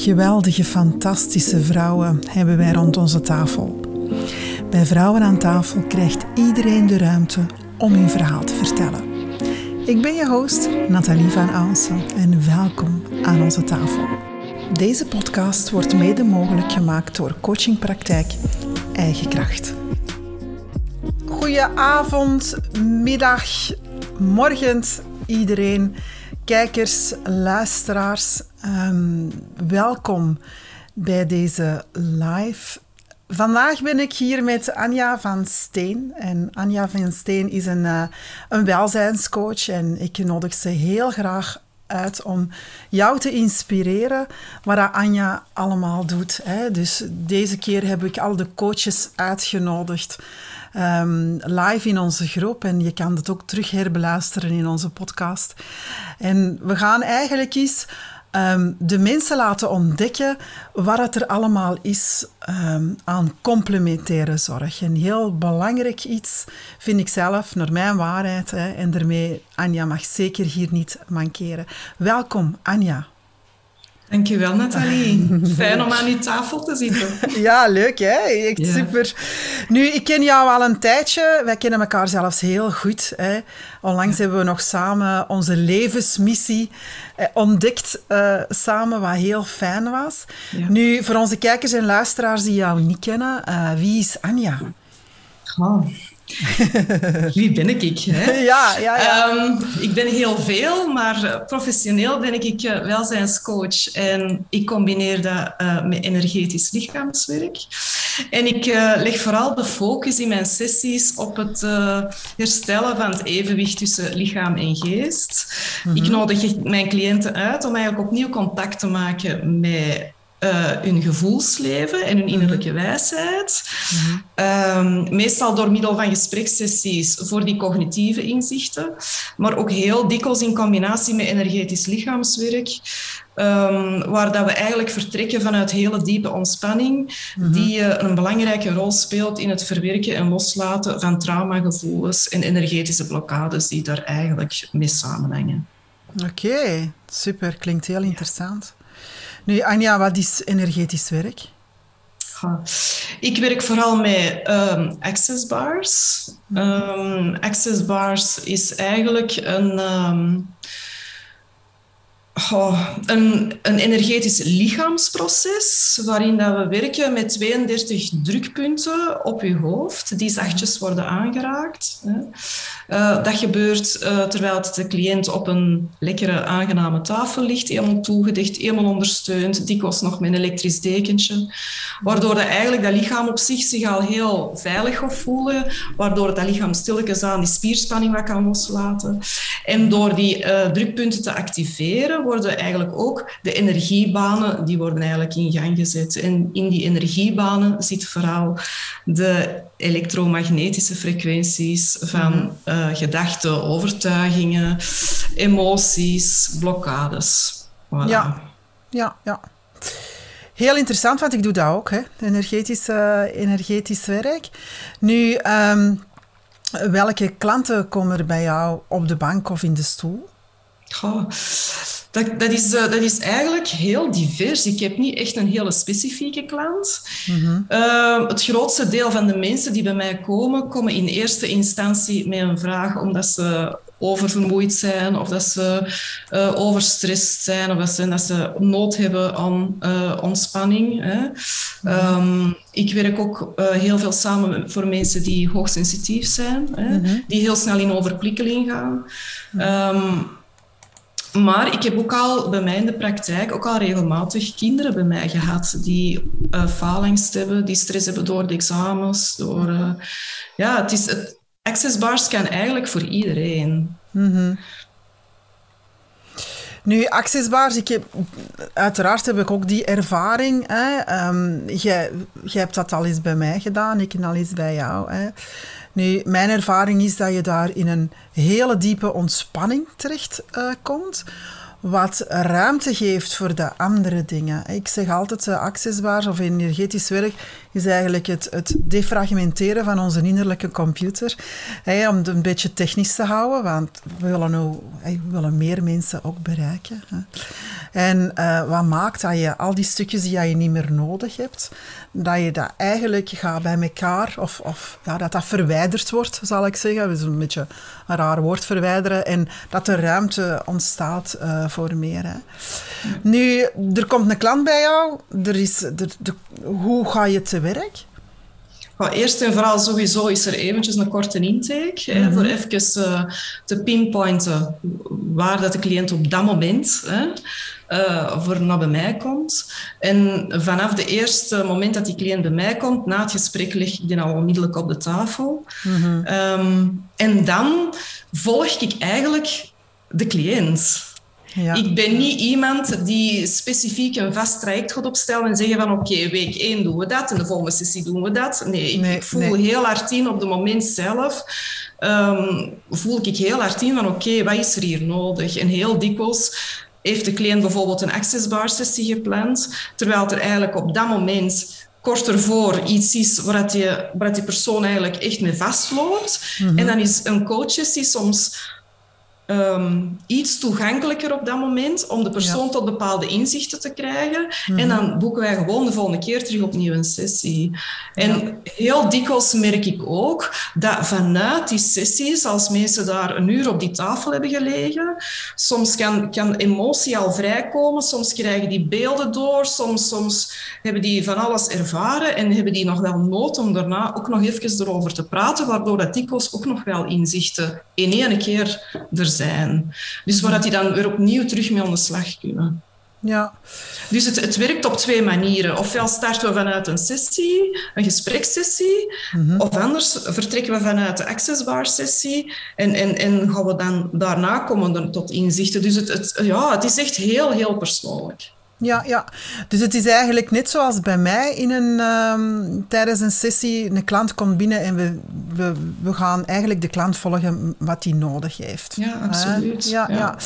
Geweldige, fantastische vrouwen hebben wij rond onze tafel. Bij Vrouwen aan tafel krijgt iedereen de ruimte om hun verhaal te vertellen. Ik ben je host, Nathalie van Aansen, en welkom aan onze tafel. Deze podcast wordt mede mogelijk gemaakt door coachingpraktijk Eigen Kracht. Goedenavond, middag, morgen iedereen, kijkers, luisteraars. Um, welkom bij deze live. Vandaag ben ik hier met Anja van Steen. En Anja van Steen is een, uh, een welzijnscoach en ik nodig ze heel graag uit om jou te inspireren wat Anja allemaal doet. Hè. Dus deze keer heb ik al de coaches uitgenodigd um, live in onze groep. En je kan het ook terug herbeluisteren in onze podcast. En we gaan eigenlijk eens um, de mensen laten ontdekken wat het er allemaal is um, aan complementaire zorg. Een heel belangrijk iets vind ik zelf, naar mijn waarheid. Hè, en daarmee, Anja mag zeker hier niet mankeren. Welkom, Anja. Dankjewel, Nathalie. Fijn om aan uw tafel te zitten. Ja, leuk hè? Echt super. Nu, ik ken jou al een tijdje. Wij kennen elkaar zelfs heel goed. Hè? Onlangs hebben we nog samen onze levensmissie eh, ontdekt, uh, samen, wat heel fijn was. Nu, voor onze kijkers en luisteraars die jou niet kennen, uh, wie is Anja? Oh. Wie ben ik? Hè? Ja, ja, ja. Um, ik ben heel veel, maar eh, professioneel ben ik uh, welzijnscoach en ik combineer dat uh, met energetisch lichaamswerk. En ik uh, leg vooral de focus in mijn sessies op het herstellen van het evenwicht tussen lichaam en geest. Mm -hmm. Ik nodig mijn cliënten uit om eigenlijk opnieuw contact te maken met uh, hun gevoelsleven en hun mhm. innerlijke wijsheid. Mm -hmm. meestal door middel van gesprekssessies voor die cognitieve inzichten, maar ook heel dikwijls in combinatie met energetisch lichaamswerk. Um, waar dat we eigenlijk vertrekken vanuit hele diepe ontspanning, mm -hmm. die uh, een belangrijke rol speelt in het verwerken en loslaten van traumagevoelens en energetische blokkades die daar eigenlijk mee samenhangen. Oké, okay, super. Klinkt heel interessant. Nu, Anja, wat is energetisch werk? Ik werk vooral met um, access bars. Um, access bars is eigenlijk een, um, oh, een, een energetisch lichaamsproces waarin dat we werken met 32 drukpunten op je hoofd die zachtjes worden aangeraakt. Uh, dat gebeurt uh, terwijl de cliënt op een lekkere, aangename tafel ligt, helemaal toegedicht, helemaal ondersteund, dikwijls nog met een elektrisch dekentje, waardoor dat eigenlijk dat lichaam op zich zich al heel veilig gaat voelen, waardoor dat lichaam stilletjes aan die spierspanning wat kan loslaten. En door die uh, drukpunten te activeren, worden eigenlijk ook de energiebanen, die worden eigenlijk in gang gezet. En in die energiebanen zit vooral de elektromagnetische frequenties van uh, gedachten, overtuigingen, emoties, blokkades. Voilà. Ja, ja, ja. Heel interessant, want ik doe dat ook, hè. Energetisch, uh, energetisch werk. Nu, um, welke klanten komen er bij jou op de bank of in de stoel? Goh, dat, dat, is, uh, dat is eigenlijk heel divers. Ik heb niet echt een hele specifieke klant. Mm -hmm. uh, het grootste deel van de mensen die bij mij komen, komen in eerste instantie met een vraag omdat ze oververmoeid zijn of dat ze uh, overstrest zijn of dat ze, dat ze nood hebben aan uh, ontspanning. Hè. Um, ik werk ook uh, heel veel samen voor mensen die hoogsensitief zijn, hè, mm -hmm. die heel snel in overprikkeling gaan. Um, maar ik heb ook al bij mij in de praktijk ook al regelmatig kinderen bij mij gehad die uh, faalangst hebben, die stress hebben door de examens. Door, uh, ja, het is, het, access kan eigenlijk voor iedereen. -hmm. Nu, accessbars, ik heb, uiteraard heb ik ook die ervaring. Hè. Jij, jij hebt dat al eens bij mij gedaan, ik al eens bij jou. Hè. Nu, mijn ervaring is dat je daar in een hele diepe ontspanning terecht uh, komt wat ruimte geeft voor de andere dingen. Ik zeg altijd, uh, accessbaar of energetisch werk is eigenlijk het, het defragmenteren van onze innerlijke computer. Om het een beetje technisch te houden, want we willen, hey, we willen meer mensen ook bereiken. En uh, wat maakt dat je al die stukjes die je niet meer nodig hebt, dat je dat eigenlijk gaat bij elkaar, of, of ja, dat dat verwijderd wordt, zal ik zeggen. Dat is een beetje een raar woord, verwijderen. En dat er ruimte ontstaat uh, voor meer. Hè. Nu, er komt een klant bij jou. Er is, er, de, hoe ga je te werk? Maar eerst en vooral sowieso is er eventjes een korte intake, hè, mhm. voor even uh, te pinpointen waar dat de cliënt op dat moment hè, uh, voor naar bij mij komt. En vanaf het eerste moment dat die cliënt bij mij komt, na het gesprek leg ik die al onmiddellijk op de tafel. Mm um, en dan volg ik eigenlijk de cliënt. Ja. Ik ben niet iemand die specifiek een vast traject gaat opstellen en zeggen van oké, week 1 doen we dat en de volgende sessie doen we dat. Nee, ik, ik voel heel hard in op het moment zelf. Um, voel ik heel hard in van oké, wat is er hier nodig? En heel dikwijls heeft de cliënt bijvoorbeeld een access bar sessie gepland, terwijl er eigenlijk op dat moment kort ervoor iets is waar, die, waar die persoon eigenlijk echt mee vastloopt. Mm En dan is een coachsessie soms um, iets toegankelijker op dat moment om de persoon tot bepaalde inzichten te krijgen. En mhm. dan boeken wij gewoon de volgende keer terug opnieuw een sessie. En heel dikwijls merk ik ook dat vanuit die sessies, als mensen daar een uur op die tafel hebben gelegen, soms kan, kan emotie al vrijkomen, soms krijgen die beelden door, soms, soms hebben die van alles ervaren en hebben die nog wel nood om daarna ook nog even erover te praten, waardoor dat dikwijls ook nog wel inzichten in één keer er zijn. Dus waar dat die dan weer opnieuw terug mee aan de slag kunnen. Ja. Dus het, het werkt op twee manieren. Ofwel starten we vanuit een sessie, een gesprekssessie, mhm. of anders vertrekken we vanuit de accessbar sessie en, en, en gaan we dan daarna komen tot inzichten. Dus het, het, ja, het is echt heel, heel persoonlijk. Ja, ja, dus het is eigenlijk net zoals bij mij in een, um, tijdens een sessie. Een klant komt binnen en we, we, we gaan eigenlijk de klant volgen wat hij nodig heeft. Ja, absoluut. ja, ja,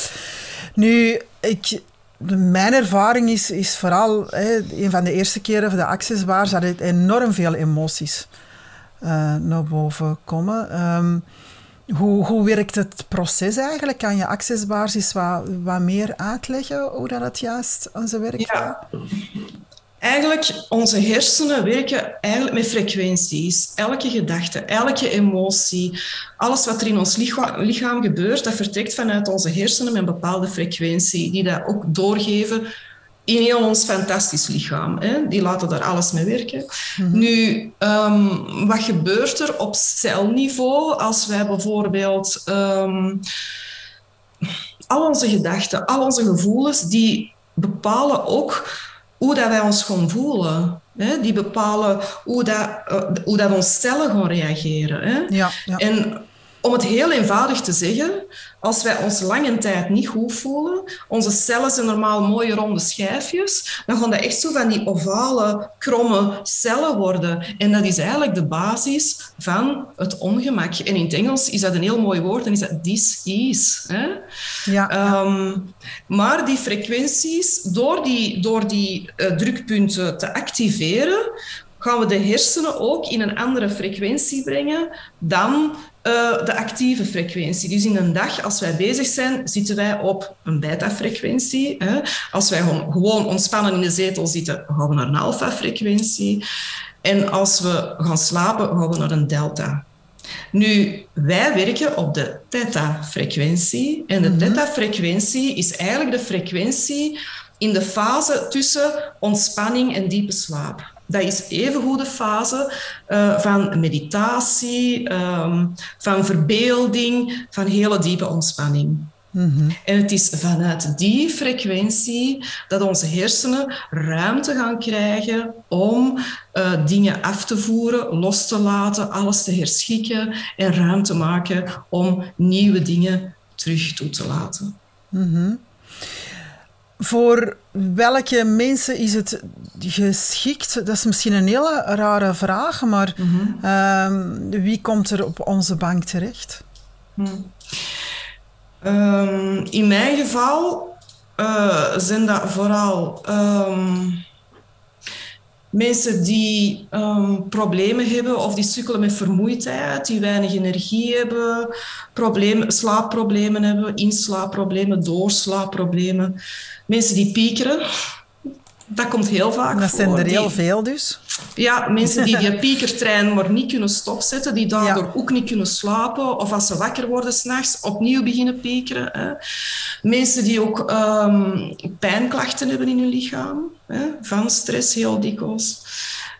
Nu, ik, mijn ervaring is, is vooral, hè, een van de eerste keren voor de accessbaar, dat er enorm veel emoties uh, naar boven komen. Um, hoe, hoe werkt het proces eigenlijk? Kan je accessbasis wat, wat meer uitleggen hoe dat het juist aan zijn werk gaat? Ja. Eigenlijk, onze hersenen werken eigenlijk met frequenties. Elke gedachte, elke emotie, alles wat er in ons lichaam gebeurt, dat vertrekt vanuit onze hersenen met een bepaalde frequentie, die dat ook doorgeven in heel ons fantastisch lichaam. Hè? Die laten daar alles mee werken. Mhm. Nu, ehm, wat gebeurt er op celniveau als wij bijvoorbeeld um, al onze gedachten, al onze gevoelens, die bepalen ook hoe dat wij ons gaan voelen. Hè? Die bepalen hoe, dat, uh, hoe dat onze cellen gaan reageren. Hè? Ja, ja. En om het heel eenvoudig te zeggen, als wij ons lange tijd niet goed voelen, onze cellen zijn normaal mooie ronde schijfjes, dan gaan dat echt zo van die ovale, kromme cellen worden. En dat is eigenlijk de basis van het ongemak. En in het Engels is dat een heel mooi woord, en is dat dis-ease. Ja, ehm, maar die frequenties, door die, door die uh, drukpunten te activeren, gaan we de hersenen ook in een andere frequentie brengen dan uh, de actieve frequentie. Dus in een dag, als wij bezig zijn, zitten wij op een beta-frequentie. Als wij gewoon ontspannen in de zetel zitten, gaan we naar een alpha-frequentie. En als we gaan slapen, gaan we naar een delta. Nu, wij werken op de theta-frequentie. En de mm theta-frequentie is eigenlijk de frequentie in de fase tussen ontspanning en diepe slaap. Dat is even goede fase uh, van meditatie, um, van verbeelding, van hele diepe ontspanning. Mm En het is vanuit die frequentie dat onze hersenen ruimte gaan krijgen om uh, dingen af te voeren, los te laten, alles te herschikken en ruimte maken om nieuwe dingen terug toe te laten. Mm voor welke mensen is het geschikt? Dat is misschien een hele rare vraag, maar mhm. ehm, wie komt er op onze bank terecht? Hmm. Um, in mijn geval uh, zijn dat vooral um, Mensen die ehm, problemen hebben of die sukkelen met vermoeidheid, die weinig energie hebben, problemen, slaapproblemen hebben, inslaapproblemen, doorslaapproblemen. Mensen die piekeren, dat komt heel vaak dat voor. zijn er Die- heel veel dus. ja, mensen die die piekertrein maar niet kunnen stopzetten, die daardoor ook niet kunnen slapen, of als ze wakker worden s'nachts, opnieuw beginnen piekeren. Hè. Mensen die ook ehm, pijnklachten hebben in hun lichaam, hè, van stress heel dikwijls.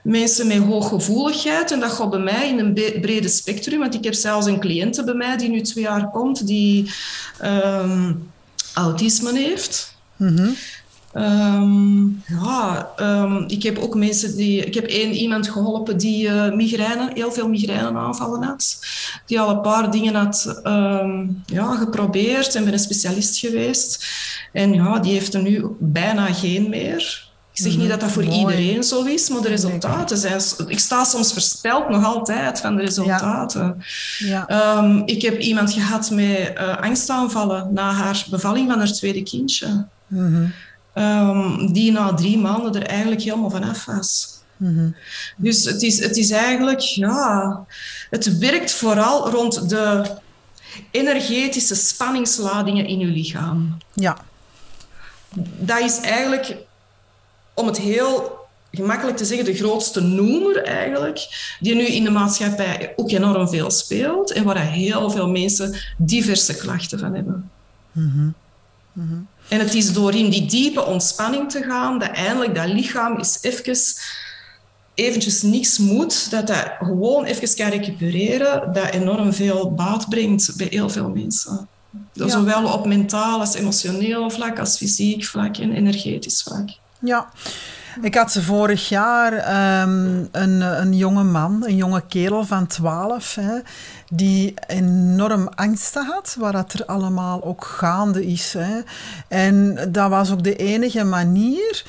Mensen met hooggevoeligheid, en dat gaat bij mij in een brede spectrum, want ik heb zelfs een cliënte bij mij die nu twee jaar komt, die ehm, autisme heeft. Mhm. Ehm, ja, ehm, ik heb ook mensen die. Ik heb één iemand geholpen die eh, migraine, heel veel migraineaanvallen had. Die al een paar dingen had ja, geprobeerd en bij een specialist geweest. En ja, die heeft er nu bijna geen meer. Ik zeg niet dat dat voor Mooi. iedereen zo is, maar de resultaten zijn. Ik sta soms versteld nog altijd van de resultaten. Ja. Ehm, ik heb iemand gehad met eh, angstaanvallen na haar bevalling van haar tweede kindje. Mhm. Ehm, die na drie maanden er eigenlijk helemaal vanaf was. Mhm. Dus het is, het is eigenlijk, ja, het werkt vooral rond de energetische spanningsladingen in je lichaam. Ja. Dat is eigenlijk, om het heel gemakkelijk te zeggen, de grootste noemer eigenlijk, die nu in de maatschappij ook enorm veel speelt en waar heel veel mensen diverse klachten van hebben. En het is door in die diepe ontspanning te gaan, dat eindelijk dat lichaam is even eventjes niks moet, dat dat gewoon even kan recupereren, dat enorm veel baat brengt bij heel veel mensen. Ja. Zowel op mentaal als emotioneel vlak, als fysiek vlak en energetisch vlak. Ja. Ik had vorig jaar ehm, een, een jonge man, een jonge kerel van 12, hè, die enorm angsten had, waar dat er allemaal ook gaande is. Hè. En dat was ook de enige manier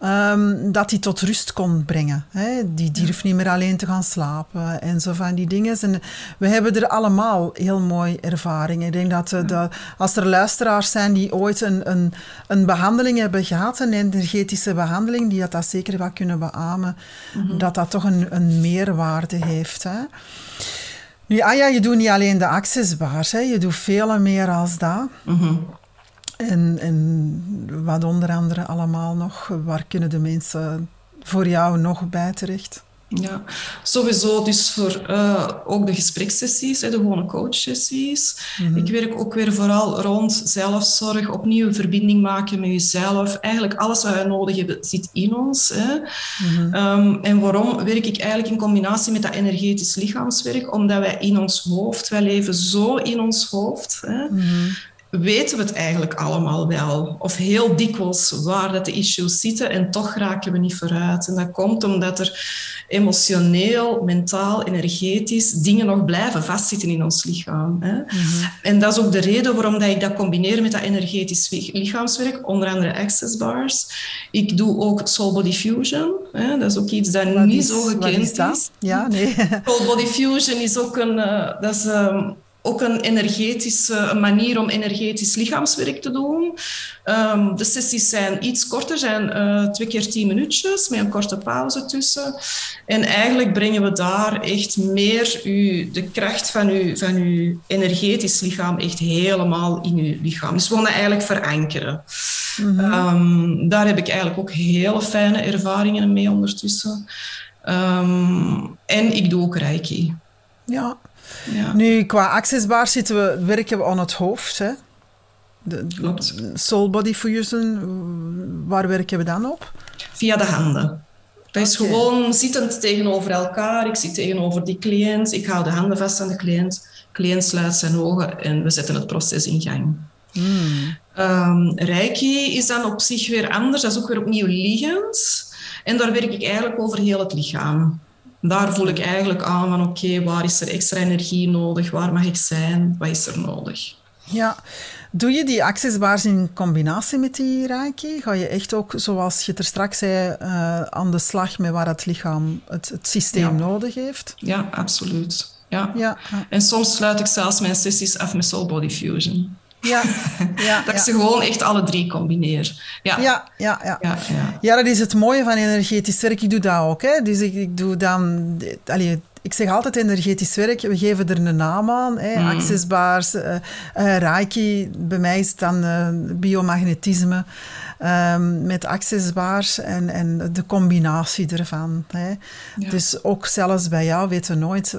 ehm, dat hij tot rust kon brengen. Hè. Die durft niet meer alleen te gaan slapen en zo van die dingen. En we hebben er allemaal heel mooie ervaringen. Ik denk dat, eh, dat als er luisteraars zijn die ooit een, een, een behandeling hebben gehad, een energetische behandeling, die dat, dat zeker wel kunnen beamen, dat dat toch een, een meerwaarde heeft. Hè. Nu, Anja, je doet niet alleen de access bars, hè. je doet veel meer als dat. Mhm. En, en wat onder andere allemaal nog, waar kunnen de mensen voor jou nog bij terecht? Ja, sowieso dus voor eh, ook de gesprekssessies, de gewone coachsessies. Ik werk ook weer vooral rond zelfzorg, opnieuw verbinding maken met jezelf. Eigenlijk alles wat we nodig hebben zit in ons. Hè. Ehm, en waarom werk ik eigenlijk in combinatie met dat energetisch lichaamswerk? Omdat wij in ons hoofd, wij leven zo in ons hoofd. Hè. Weten we het eigenlijk allemaal wel? Of heel dikwijls waar dat de issues zitten en toch raken we niet vooruit. En dat komt omdat er emotioneel, mentaal, energetisch dingen nog blijven vastzitten in ons lichaam. Hè? En dat is ook de reden waarom dat ik dat combineer met dat energetisch lichaamswerk, onder andere access bars. Ik doe ook soul body fusion. Hè? Dat is ook iets dat Wat niet is- zo gekend is. Ja, nee. Soul body fusion is ook een, eh, dat is, ehm, ook een energetische manier om energetisch lichaamswerk te doen. Ehm, de sessies zijn iets korter, zijn eh, twee keer tien minuutjes met een korte pauze tussen. En eigenlijk brengen we daar echt meer u, de kracht van uw, van uw energetisch lichaam echt helemaal in uw lichaam. Dus we dat eigenlijk verankeren. Ehm, daar heb ik eigenlijk ook hele fijne ervaringen mee ondertussen. Ehm, en ik doe ook reiki. Ja. Ja. Nu, qua accessbaar zitten we, werken we aan het hoofd. Hè? De, Klopt. Soul Body Fusion, waar werken we dan op? Via de handen. Dat is gewoon zittend tegenover elkaar. Ik zit tegenover die cliënt. Ik hou de handen vast aan de cliënt. De cliënt sluit zijn ogen en we zetten het proces in gang. Ehm, Reiki is dan op zich weer anders. Dat is ook weer opnieuw liggend. En daar werk ik eigenlijk over heel het lichaam. Daar voel ik eigenlijk aan van oké, waar is er extra energie nodig? Waar mag ik zijn? Wat is er nodig? Ja. Doe je die accessbars in combinatie met die Reiki? Ga je echt ook, zoals je er straks zei, eh, aan de slag met waar het lichaam het, het systeem Ja. nodig heeft? Ja, absoluut. Ja. Ja. En soms sluit ik zelfs mijn sessies af met soul body fusion. Ja, ja, dat ik ze gewoon echt alle drie combineer. Ja, ja, ja. ja. ja, ja. dat is het mooie van energetisch werk. Ik doe dat ook. Hè. Dus ik, ik doe dan... Allee, ik zeg altijd energetisch werk, we geven er een naam aan. Hè, mm. Accessbaars, uh, uh, Reiki, bij mij is het dan uh, biomagnetisme um, met accessbaars en, en de combinatie ervan. Hè. Dus ook zelfs bij jou weten we nooit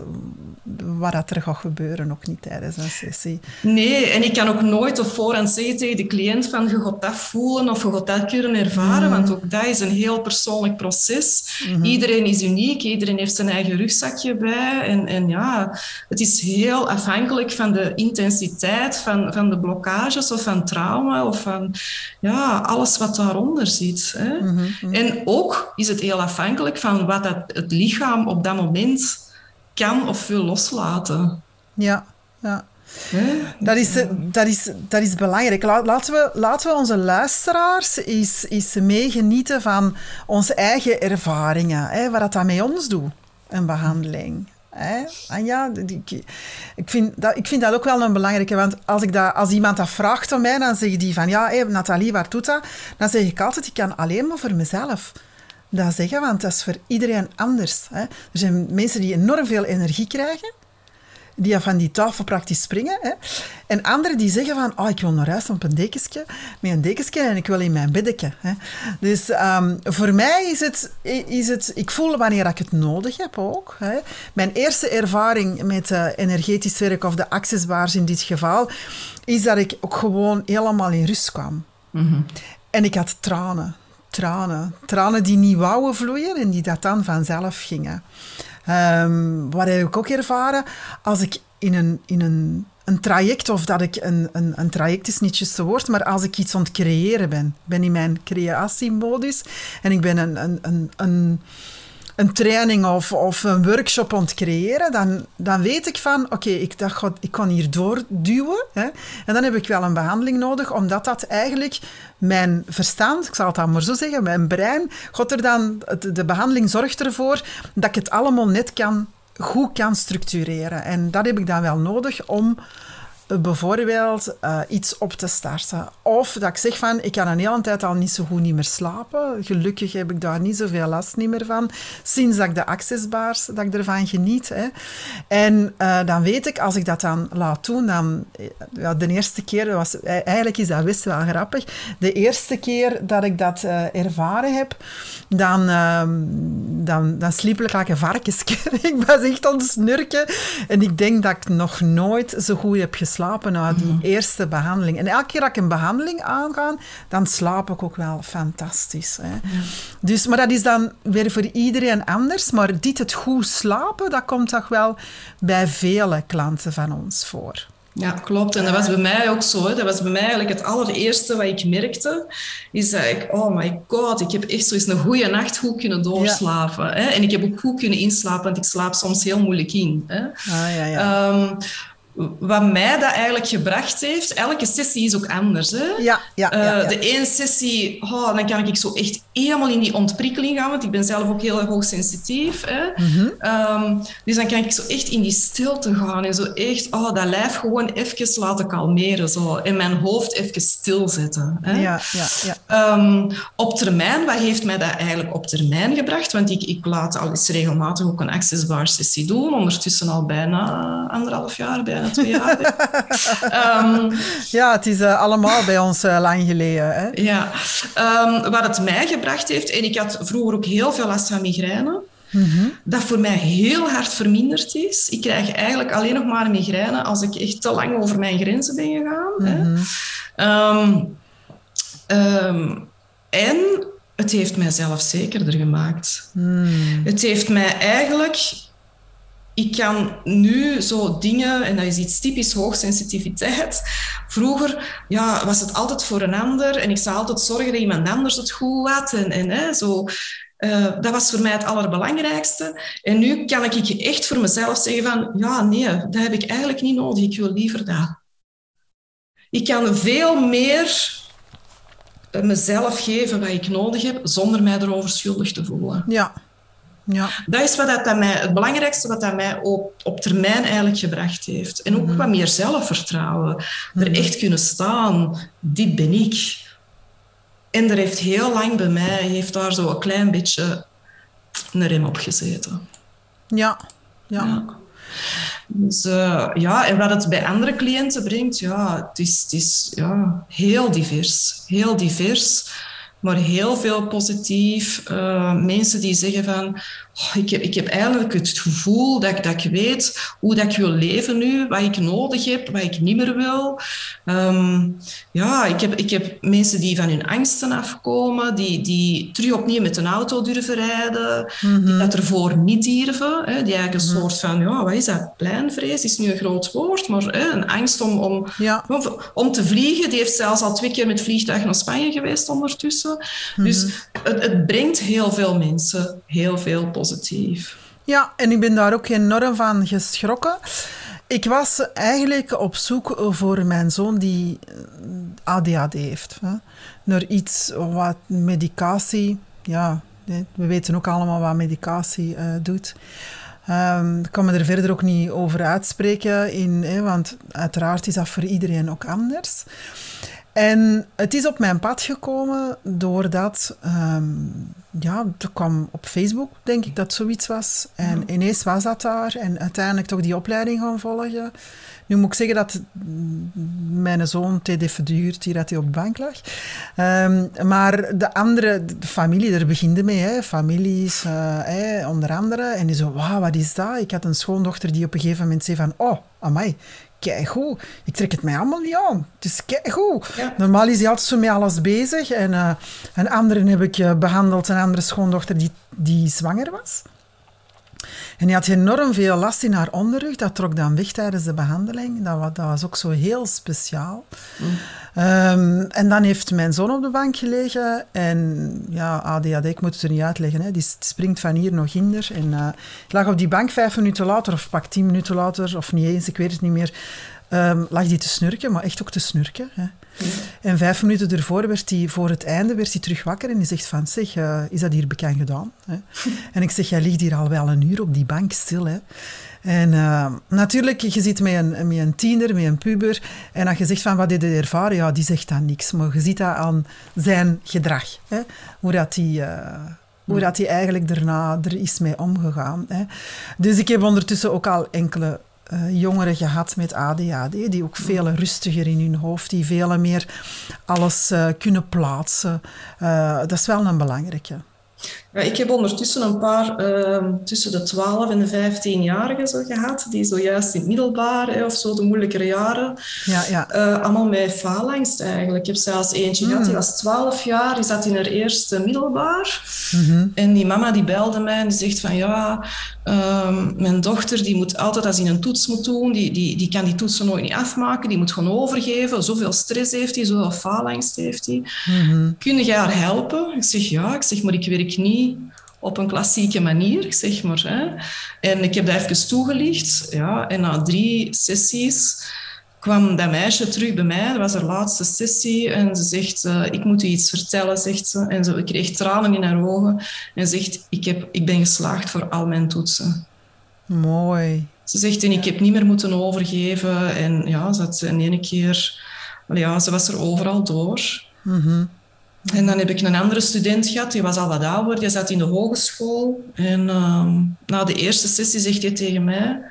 wat dat er gaat gebeuren, ook niet tijdens een sessie. Nee, en ik kan ook nooit op voorhand zeggen tegen de cliënt van je gaat dat voelen of je gaat dat kunnen ervaren, mm. want ook dat is een heel persoonlijk proces. Mm-hmm. Iedereen is uniek, iedereen heeft zijn eigen rugzakje bij en, en ja, het is heel afhankelijk van de intensiteit van, van de blokkages of van trauma of van ja, alles wat daaronder zit. Hè? Mhm, mhm. En ook is het heel afhankelijk van wat dat, het lichaam op dat moment kan of wil loslaten. Ja, ja. Dat is, dat, is, dat is belangrijk. Laten we, laten we onze luisteraars eens, eens meegenieten van onze eigen ervaringen. Hè, wat dat met ons doet, een behandeling. Hè? Anja, ik, vind dat, ik vind dat ook wel een belangrijke, want als, ik dat, als iemand dat vraagt aan mij, dan zeg die van, ja, hey, Nathalie, waar doet dat? Dan zeg ik altijd, ik kan alleen maar voor mezelf dat zeggen, want dat is voor iedereen anders. Hè? Er zijn mensen die enorm veel energie krijgen, die van die tafel praktisch springen. Hè. En anderen die zeggen van, oh, ik wil naar huis op een dekensje, met een dekensje en ik wil in mijn beddeke. Hè. Dus um, voor mij is het, is het, ik voel wanneer ik het nodig heb ook. Hè. Mijn eerste ervaring met uh, energetisch werk, of de accessbaars in dit geval, is dat ik ook gewoon helemaal in rust kwam. Mm -hmm. En ik had tranen. Tranen. Tranen die niet wouden vloeien en die dat dan vanzelf gingen. Um, wat heb ik ook ervaren? Als ik in een, in een, een traject, of dat ik een, een, een traject is niet juist woord, maar als ik iets aan het creëren ben, ben in mijn creatiemodus en ik ben een, een, een, een een training of, of een workshop aan creëren, dan, dan weet ik van, oké, ik, ik kan hier doorduwen. Hè, en dan heb ik wel een behandeling nodig, omdat dat eigenlijk mijn verstand, ik zal het dan maar zo zeggen, mijn brein, God er dan, de behandeling zorgt ervoor dat ik het allemaal net kan, goed kan structureren. En dat heb ik dan wel nodig om bijvoorbeeld uh, iets op te starten. Of dat ik zeg van, ik kan een hele tijd al niet zo goed niet meer slapen. Gelukkig heb ik daar niet zoveel last niet meer van. Sinds dat ik de accessbaars, dat ik ervan geniet. Hè. En uh, dan weet ik, als ik dat dan laat doen, dan... Eh, ja, de eerste keer, was, eigenlijk is dat best wel grappig. De eerste keer dat ik dat ervaren heb, dan, uh, dan, dan sliep ik een varkensje. ik was echt aan het snurken. En ik denk dat ik nog nooit zo goed heb geslapen slapen na die mhm. eerste behandeling. En elke keer dat ik een behandeling aanga, dan slaap ik ook wel fantastisch. Hè. Dus, maar dat is dan weer voor iedereen anders. Maar dit het goed slapen, dat komt toch wel bij vele klanten van ons voor. Ja, klopt. En dat was bij mij ook zo. Hè. Dat was bij mij eigenlijk het allereerste wat ik merkte. Is dat ik, oh my god, ik heb echt zo eens een goede nacht goed kunnen doorslapen. Hè. En ik heb ook goed kunnen inslapen, want ik slaap soms heel moeilijk in. Hè. Ah, ja, ja. Um, wat mij dat eigenlijk gebracht heeft, elke sessie is ook anders. Hè? Ja, ja, ja, uh, De ene sessie, oh, dan kan ik zo echt helemaal in die ontprikkeling gaan, want ik ben zelf ook heel erg hoogsensitief. Hè? Mm -hmm. dus dan kan ik zo echt in die stilte gaan en zo echt oh, dat lijf gewoon even laten kalmeren zo, en mijn hoofd even stilzetten. Hè? Ja, ja, ja. Um, op termijn, wat heeft mij dat eigenlijk op termijn gebracht? Want ik, ik laat al eens regelmatig ook een accessbar sessie doen, ondertussen al bijna anderhalf jaar, bijna twee jaar. um, ja, het is uh, allemaal bij ons uh, lang geleden. Hè? Ja, um, wat het mij gebracht heeft, en ik had vroeger ook heel veel last van migraine, mm dat voor mij heel hard verminderd is. Ik krijg eigenlijk alleen nog maar migraine als ik echt te lang over mijn grenzen ben gegaan. Mm -hmm. um, um, en het heeft mij zelfzekerder gemaakt. Mm. Het heeft mij eigenlijk ik kan nu zo dingen, en dat is iets typisch hoogsensitiviteit. Vroeger ja, was het altijd voor een ander en ik zou altijd zorgen dat iemand anders het goed had. En, hè, zo. Uh, dat was voor mij het allerbelangrijkste. En nu kan ik echt voor mezelf zeggen van, ja, nee, dat heb ik eigenlijk niet nodig. Ik wil liever dat. Ik kan veel meer mezelf geven wat ik nodig heb, zonder mij erover schuldig te voelen. Ja, Ja. Dat is wat dat mij, het belangrijkste wat dat mij op, op termijn eigenlijk gebracht heeft. En ook mhm. wat meer zelfvertrouwen. Er mhm. echt kunnen staan, dit ben ik. En er heeft heel lang bij mij, heeft daar zo een klein beetje een rem op gezeten. Ja, ja. ja. Dus uh, ja, en wat het bij andere cliënten brengt, ja, het is, het is ja, heel divers. Heel divers maar heel veel positief. Uh, mensen die zeggen van, oh, ik, heb, ik heb eigenlijk het gevoel dat, ik, dat ik weet hoe dat ik wil leven nu, wat ik nodig heb, wat ik niet meer wil. Um, ja, ik heb, ik heb mensen die van hun angsten afkomen, die, die terug opnieuw met een auto durven rijden, die mhm. dat ervoor niet durven. Hè, die eigenlijk een mhm. soort van, ja, wat is dat? Pleinvrees is nu een groot woord, maar hè, een angst om, om, om, om te vliegen. Die heeft zelfs al twee keer met vliegtuig naar Spanje geweest ondertussen. Mhm. Dus het, het brengt heel veel mensen heel veel positief. Ja, en ik ben daar ook enorm van geschrokken. Ik was eigenlijk op zoek voor mijn zoon die eh, ADHD heeft. Hè. Naar iets wat medicatie... Ja, we weten ook allemaal wat medicatie uh, doet. Um, ik kan me er verder ook niet over uitspreken, in, want uiteraard is dat voor iedereen ook anders. En het is op mijn pad gekomen doordat, um, ja, er kwam op Facebook, denk ik, dat zoiets was. En ineens was dat daar en uiteindelijk toch die opleiding gaan volgen. Nu moet ik zeggen dat mijn zoon TD verduurd hier dat hij op de bank lag. Um, maar de andere de familie, daar beginde mee, hè, families, uh, onder andere. En die zo, wauw, wat is dat? Ik had een schoondochter die op een gegeven moment zei van, oh, amai, goed. Ik trek het mij allemaal niet aan. Het is keigoed. Ja. Normaal is hij altijd zo met alles bezig. En uh, een andere heb ik uh, behandeld, een andere schoondochter die, die zwanger was. En die had enorm veel last in haar onderrug. Dat trok dan weg tijdens de behandeling. Dat, was, dat ook zo heel speciaal. Um, en dan heeft mijn zoon op de bank gelegen. En ja, ADHD, ik moet het er niet uitleggen. Hè. Die springt van hier nog hinder. En uh, ik lag op die bank vijf minuten later, of pak tien minuten later, of niet eens, ik weet het niet meer. Um, lag die te snurken, maar echt ook te snurken. Hè. En vijf minuten ervoor werd hij, voor het einde, werd hij terug wakker en die zegt van, zeg, uh, is dat hier bekend gedaan? Hè? en ik zeg, jij ligt hier al wel een uur op die bank stil, hè? En uh, natuurlijk, je zit met een, met een tiener, met een puber, en als je zegt van, wat heb je ervaren? Ja, die zegt dan niks, maar je ziet dat aan zijn gedrag, hè? hoe dat hij... Uh, hoe dat hij eigenlijk daarna er is mee omgegaan. Hè. Dus ik heb ondertussen ook al enkele uh, jongeren gehad met ADHD, die ook veel rustiger in hun hoofd, die veel meer alles uh, kunnen plaatsen. Uh, dat is wel een belangrijke. Ja, ik heb ondertussen een paar ehm, tussen de 12 en de 15-jarigen zo gehad, die zojuist in het middelbaar of zo de moeilijkere jaren, ja, ja. Uh, allemaal met faalangst eigenlijk. Ik heb zelfs eentje gehad, die mm. was 12 jaar, die zat in haar eerste middelbaar. Mhm. En die mama die belde mij en die zegt van ja, ehm, mijn dochter die moet altijd als hij een toets moet doen, die, die, die kan die toetsen nooit niet afmaken, die moet gewoon overgeven. Zoveel stress heeft hij, zoveel faalangst heeft hij. Mm Kun je haar helpen? Ik zeg ja, ik zeg maar ik werk niet op een klassieke manier, zeg maar. Hè. En ik heb dat even toegelicht. Ja, en na drie sessies kwam dat meisje terug bij mij. Dat was haar laatste sessie. En ze zegt, uh, ik moet u iets vertellen, zegt ze. En ze kreeg tranen in haar ogen. En zegt, ik, heb, ik ben geslaagd voor al mijn toetsen. Mooi. Ze zegt, en ik heb niet meer moeten overgeven. En ja, ze had in ene keer... Ja, ze was er overal door. Mm en dan heb ik een andere student gehad, die was al wat ouder, die zat in de hogeschool. En uh, na de eerste sessie zegt hij tegen mij...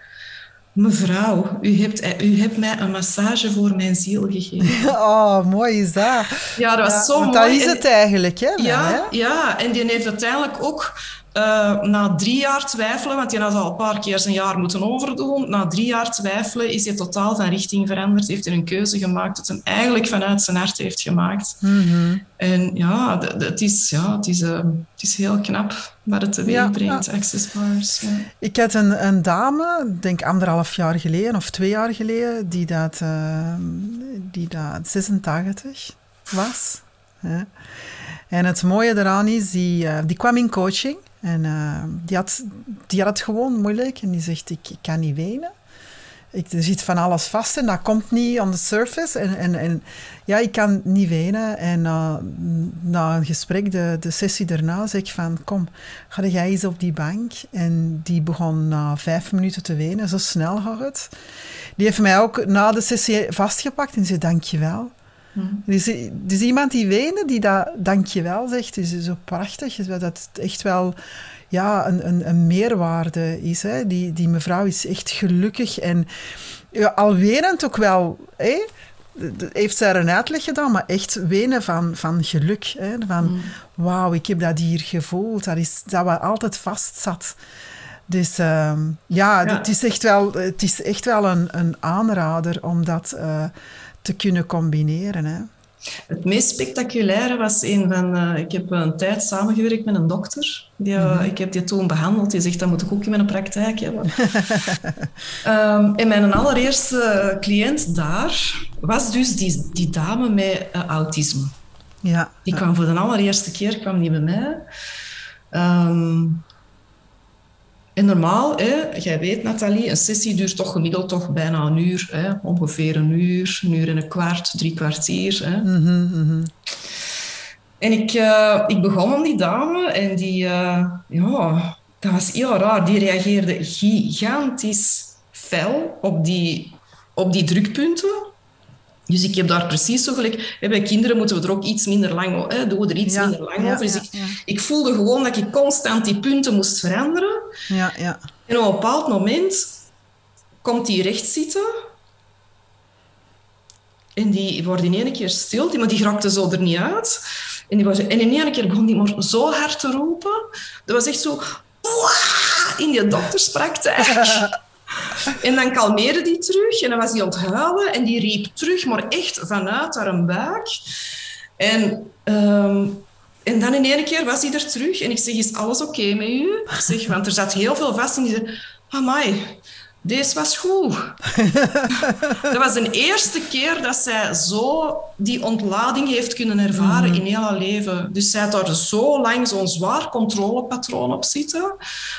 Mevrouw, u hebt, u hebt mij een massage voor mijn ziel gegeven. Oh, mooi is dat. Ja, dat was zo want mooi. dat is het eigenlijk, hè? Ja, ja, en die heeft uiteindelijk ook uh, na drie jaar twijfelen, want hij had al een paar keer zijn jaar moeten overdoen. Na drie jaar twijfelen is hij totaal van richting veranderd. Heeft hij een keuze gemaakt dat hij eigenlijk vanuit zijn hart heeft gemaakt. Mm En ja, het is, ja het, is, uh, het is heel knap wat het teweeg ja, brengt, ja. Access Bars. Ja. Ik had een, een dame, denk anderhalf jaar geleden of twee jaar geleden, die dat, uh, die dat 86 was. En het mooie daaraan is, die, die kwam in coaching. En uh, die, had, die had het gewoon moeilijk en die zegt, ik, ik kan niet wenen. ik, er zit van alles vast en dat komt niet on the surface. En, en, en ja, ik kan niet wenen. En uh, na een gesprek, de, de sessie daarna, zeg ik van... Kom, ga jij eens op die bank? En die begon na vijf minuten te wenen. Zo snel gaat het. Die heeft mij ook na de sessie vastgepakt en zei dankjewel. Dus, dus iemand die wenen, die dat dankjewel zegt, is zo prachtig. Dat het echt wel ja, een, een, een meerwaarde is. Hè. Die, die mevrouw is echt gelukkig en ja, al wenend ook wel. Hè. Heeft zij er een uitleg gedaan, maar echt wenen van, van geluk. Hè. Van, mm. wauw, ik heb dat hier gevoeld. Dat is dat wat altijd vast zat. Dus uh, ja, Het, is echt wel, het is echt wel een, een aanrader om dat uh, te kunnen combineren. Hè. Het meest spectaculaire was een van... Uh, ik heb een tijd samengewerkt met een dokter. Die, uh, mm Ik heb die toen behandeld. Die zegt, dat moet ik ook in mijn praktijk hebben. um, en mijn allereerste cliënt daar was dus die, die dame met uh, autisme. Ja. Die kwam voor de allereerste keer kwam die bij mij. Um, en normaal, hè, jij weet Nathalie, een sessie duurt toch gemiddeld toch bijna een uur. Hè, ongeveer een uur, een uur en een kwart, drie kwartier. Hè. Mhm, mhm. En ik, uh, ik begon aan die dame en die, uh, ja, dat was heel raar. Die reageerde gigantisch fel op die, op die drukpunten. Dus ik heb daar precies zo gelijk... Bij kinderen moeten we er ook iets minder lang hè, doen we er iets minder lang over. Dus ik, ik, voelde gewoon dat ik constant die punten moest veranderen. Ja, ja. En op een bepaald moment komt die recht zitten. En die wordt in één keer stil, maar die raakte zo er niet uit. En, die was, en in één keer begon die maar zo hard te roepen. Dat was echt zo... In die dokterspraktijk. En dan kalmeerde die terug en dan was hij onthuilen en die riep terug, maar echt vanuit haar buik. En, ehm, en dan in één keer was hij er terug en ik zeg, is alles oké met u? Zeg, want er zat heel veel vast en die zei, amai, deze was goed. dat was de eerste keer dat zij zo die ontlading heeft kunnen ervaren mhm. in heel haar leven. Dus zij had daar zo lang zo'n zwaar controlepatroon op zitten,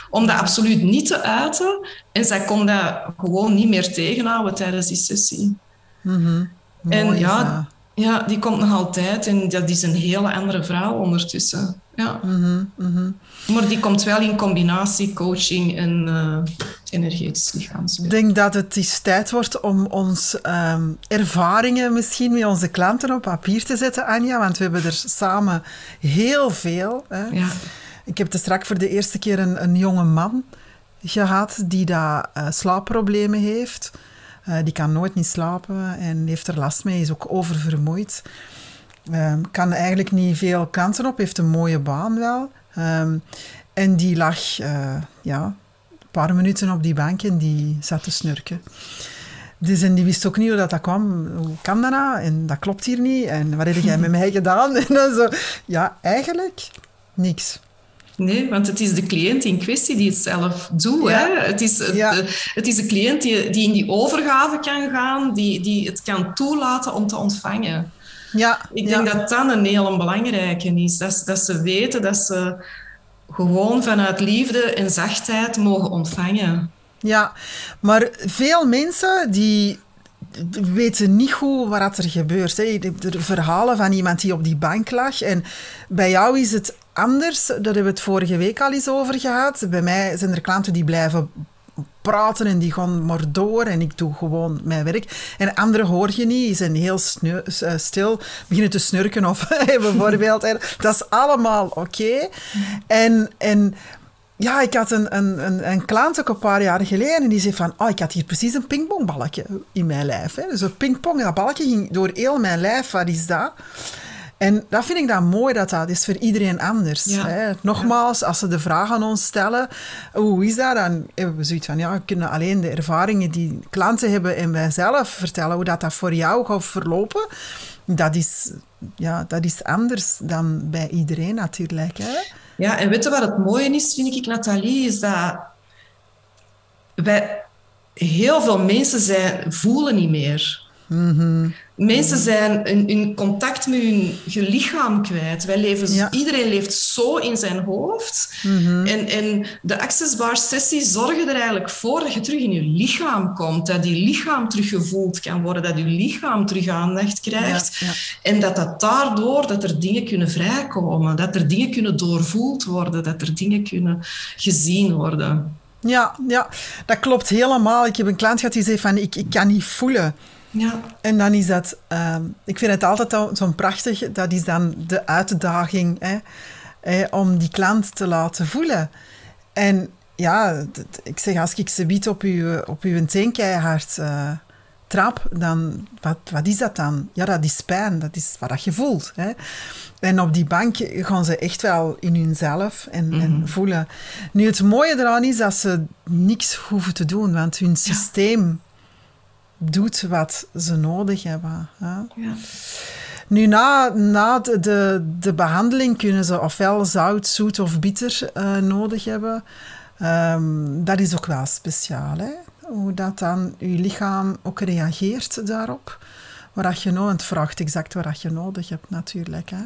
om dat absoluut niet te uiten. En zij kon dat gewoon niet meer tegenhouden tijdens die sessie. Mm en ja, ja, die komt nog altijd en dat is een hele andere vrouw ondertussen. Ja. Mhm, mhm. Maar die komt wel in combinatie coaching en uh, energetisch lichaamswerk. Ik denk dat het is tijd wordt om ons um, ervaringen misschien met onze klanten op papier te zetten, Anja. Want we hebben er samen heel veel. Hè. Ja. Ik heb er straks voor de eerste keer een, een jonge man gehad die daar uh, slaapproblemen heeft. Uh, die kan nooit niet slapen en heeft er last mee, is ook oververmoeid. Um, kan eigenlijk niet veel kansen op, heeft een mooie baan wel. Um, en die lag uh, ja, paar minuten op die bank en die zat te snurken. Dus en die wist ook niet hoe dat, dat kwam. Hoe kan dat nou? En dat klopt hier niet. En wat heb jij met mij gedaan? En dan zo, ja, eigenlijk niks. Nee, want het is de cliënt in kwestie die het zelf doet. Hè? Het, is, het is de cliënt die, die in die overgave kan gaan, die, die het kan toelaten om te ontvangen. Ja, ik denk dat dat een heel belangrijke is. Dat, dat ze weten dat ze gewoon vanuit liefde en zachtheid mogen ontvangen. Ja, maar veel mensen die weten niet goed wat er gebeurt. Hè. De verhalen van iemand die op die bank lag. En bij jou is het anders. Daar hebben we het vorige week al eens over gehad. Bij mij zijn er klanten die blijven praten en die gaan maar door en ik doe gewoon mijn werk. En anderen hoor je niet, die zijn heel eh, stil, beginnen te snurken of bijvoorbeeld. dat is allemaal oké. En, en ja, ik had een, een, een, een klant ook een paar jaar geleden en die zei van, oh, ik had hier precies een pingpongballetje in mijn lijf. Hè. Dus een pingpong, dat balletje ging door heel mijn lijf, wat is dat? En dat vind ik dan mooi, dat dat is voor iedereen anders. Hè? Nogmaals, als ze de vraag aan ons stellen, hoe is dat? Dan hebben we zoiets van, ja, we kunnen alleen de ervaringen die klanten hebben en wij zelf vertellen hoe dat, dat voor jou gaat verlopen. Dat is, ja, dat is anders dan bij iedereen natuurlijk. Hè? Ja, en weet je wat het mooie is, vind ik, Nathalie, is dat wij heel veel mensen zijn, voelen niet meer. Mhm. Mensen zijn in, contact met hun, lichaam kwijt. Wij leven, Iedereen leeft zo in zijn hoofd. Mhm. en, en de access bar sessies zorgen er eigenlijk voor dat je terug in je lichaam komt. Dat die lichaam teruggevoeld kan worden. Dat je lichaam terug aandacht krijgt. En dat dat daardoor dat er dingen kunnen vrijkomen. Dat er dingen kunnen doorvoeld worden. Dat er dingen kunnen gezien worden. Ja, ja, dat klopt helemaal. Ik heb een klant gehad die zei van ik, ik kan niet voelen. Ja. En dan is dat, ehm, ik vind het altijd zo prachtig, dat is dan de uitdaging hè, hè, om die klant te laten voelen. En ja, ik zeg, als ik ze bied op uw, op uw teen keihard uh, trap, dan wat, wat is dat dan? Ja, dat is pijn, dat is wat je voelt. Hè. En op die bank gaan ze echt wel in hunzelf en, en mhm. voelen. Nu, het mooie eraan is dat ze niks hoeven te doen, want hun systeem doet wat ze nodig hebben. Ja. Nu, na, na de, de, de, behandeling kunnen ze ofwel zout, zoet of bitter uh, nodig hebben. Um, dat is ook wel speciaal, hè? hoe dat dan je lichaam ook reageert daarop je nodig Het vraagt exact wat je nodig hebt, natuurlijk. Hè.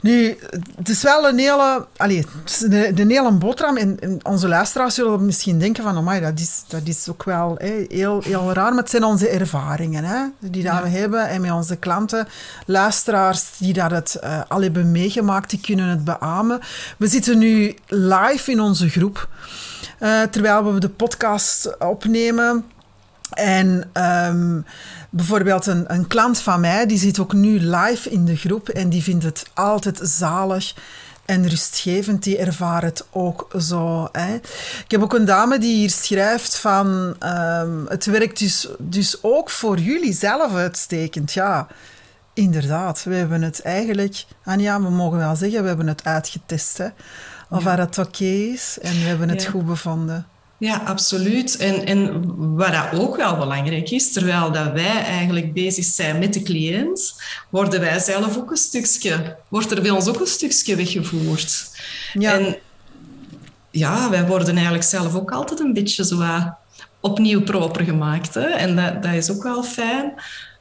Nu, het is wel een hele, allez, een, een hele boterham. En, onze luisteraars zullen misschien denken van, oh dat is, dat is ook wel hè, heel, heel raar. Maar het zijn onze ervaringen hè, die dat we hebben. En met onze klanten, luisteraars die dat het uh, al hebben meegemaakt, die kunnen het beamen. We zitten nu live in onze groep. Uh, terwijl we de podcast opnemen. En um, bijvoorbeeld een, een klant van mij, die zit ook nu live in de groep en die vindt het altijd zalig en rustgevend. Die ervaart het ook zo. Hè. Ik heb ook een dame die hier schrijft van... Um, het werkt dus, dus ook voor jullie zelf uitstekend. Ja, inderdaad. We hebben het eigenlijk... Anja, we mogen wel zeggen, we hebben het uitgetest. Hè, of ja. het oké is. En we hebben het goed bevonden. Ja, absoluut. En, en wat dat ook wel belangrijk is, terwijl dat wij eigenlijk bezig zijn met de cliënt, worden wij zelf ook een stukje, wordt er bij ons ook een stukje weggevoerd. Ja. En ja, wij worden eigenlijk zelf ook altijd een beetje zo opnieuw proper gemaakt. Hè? En dat, dat is ook wel fijn.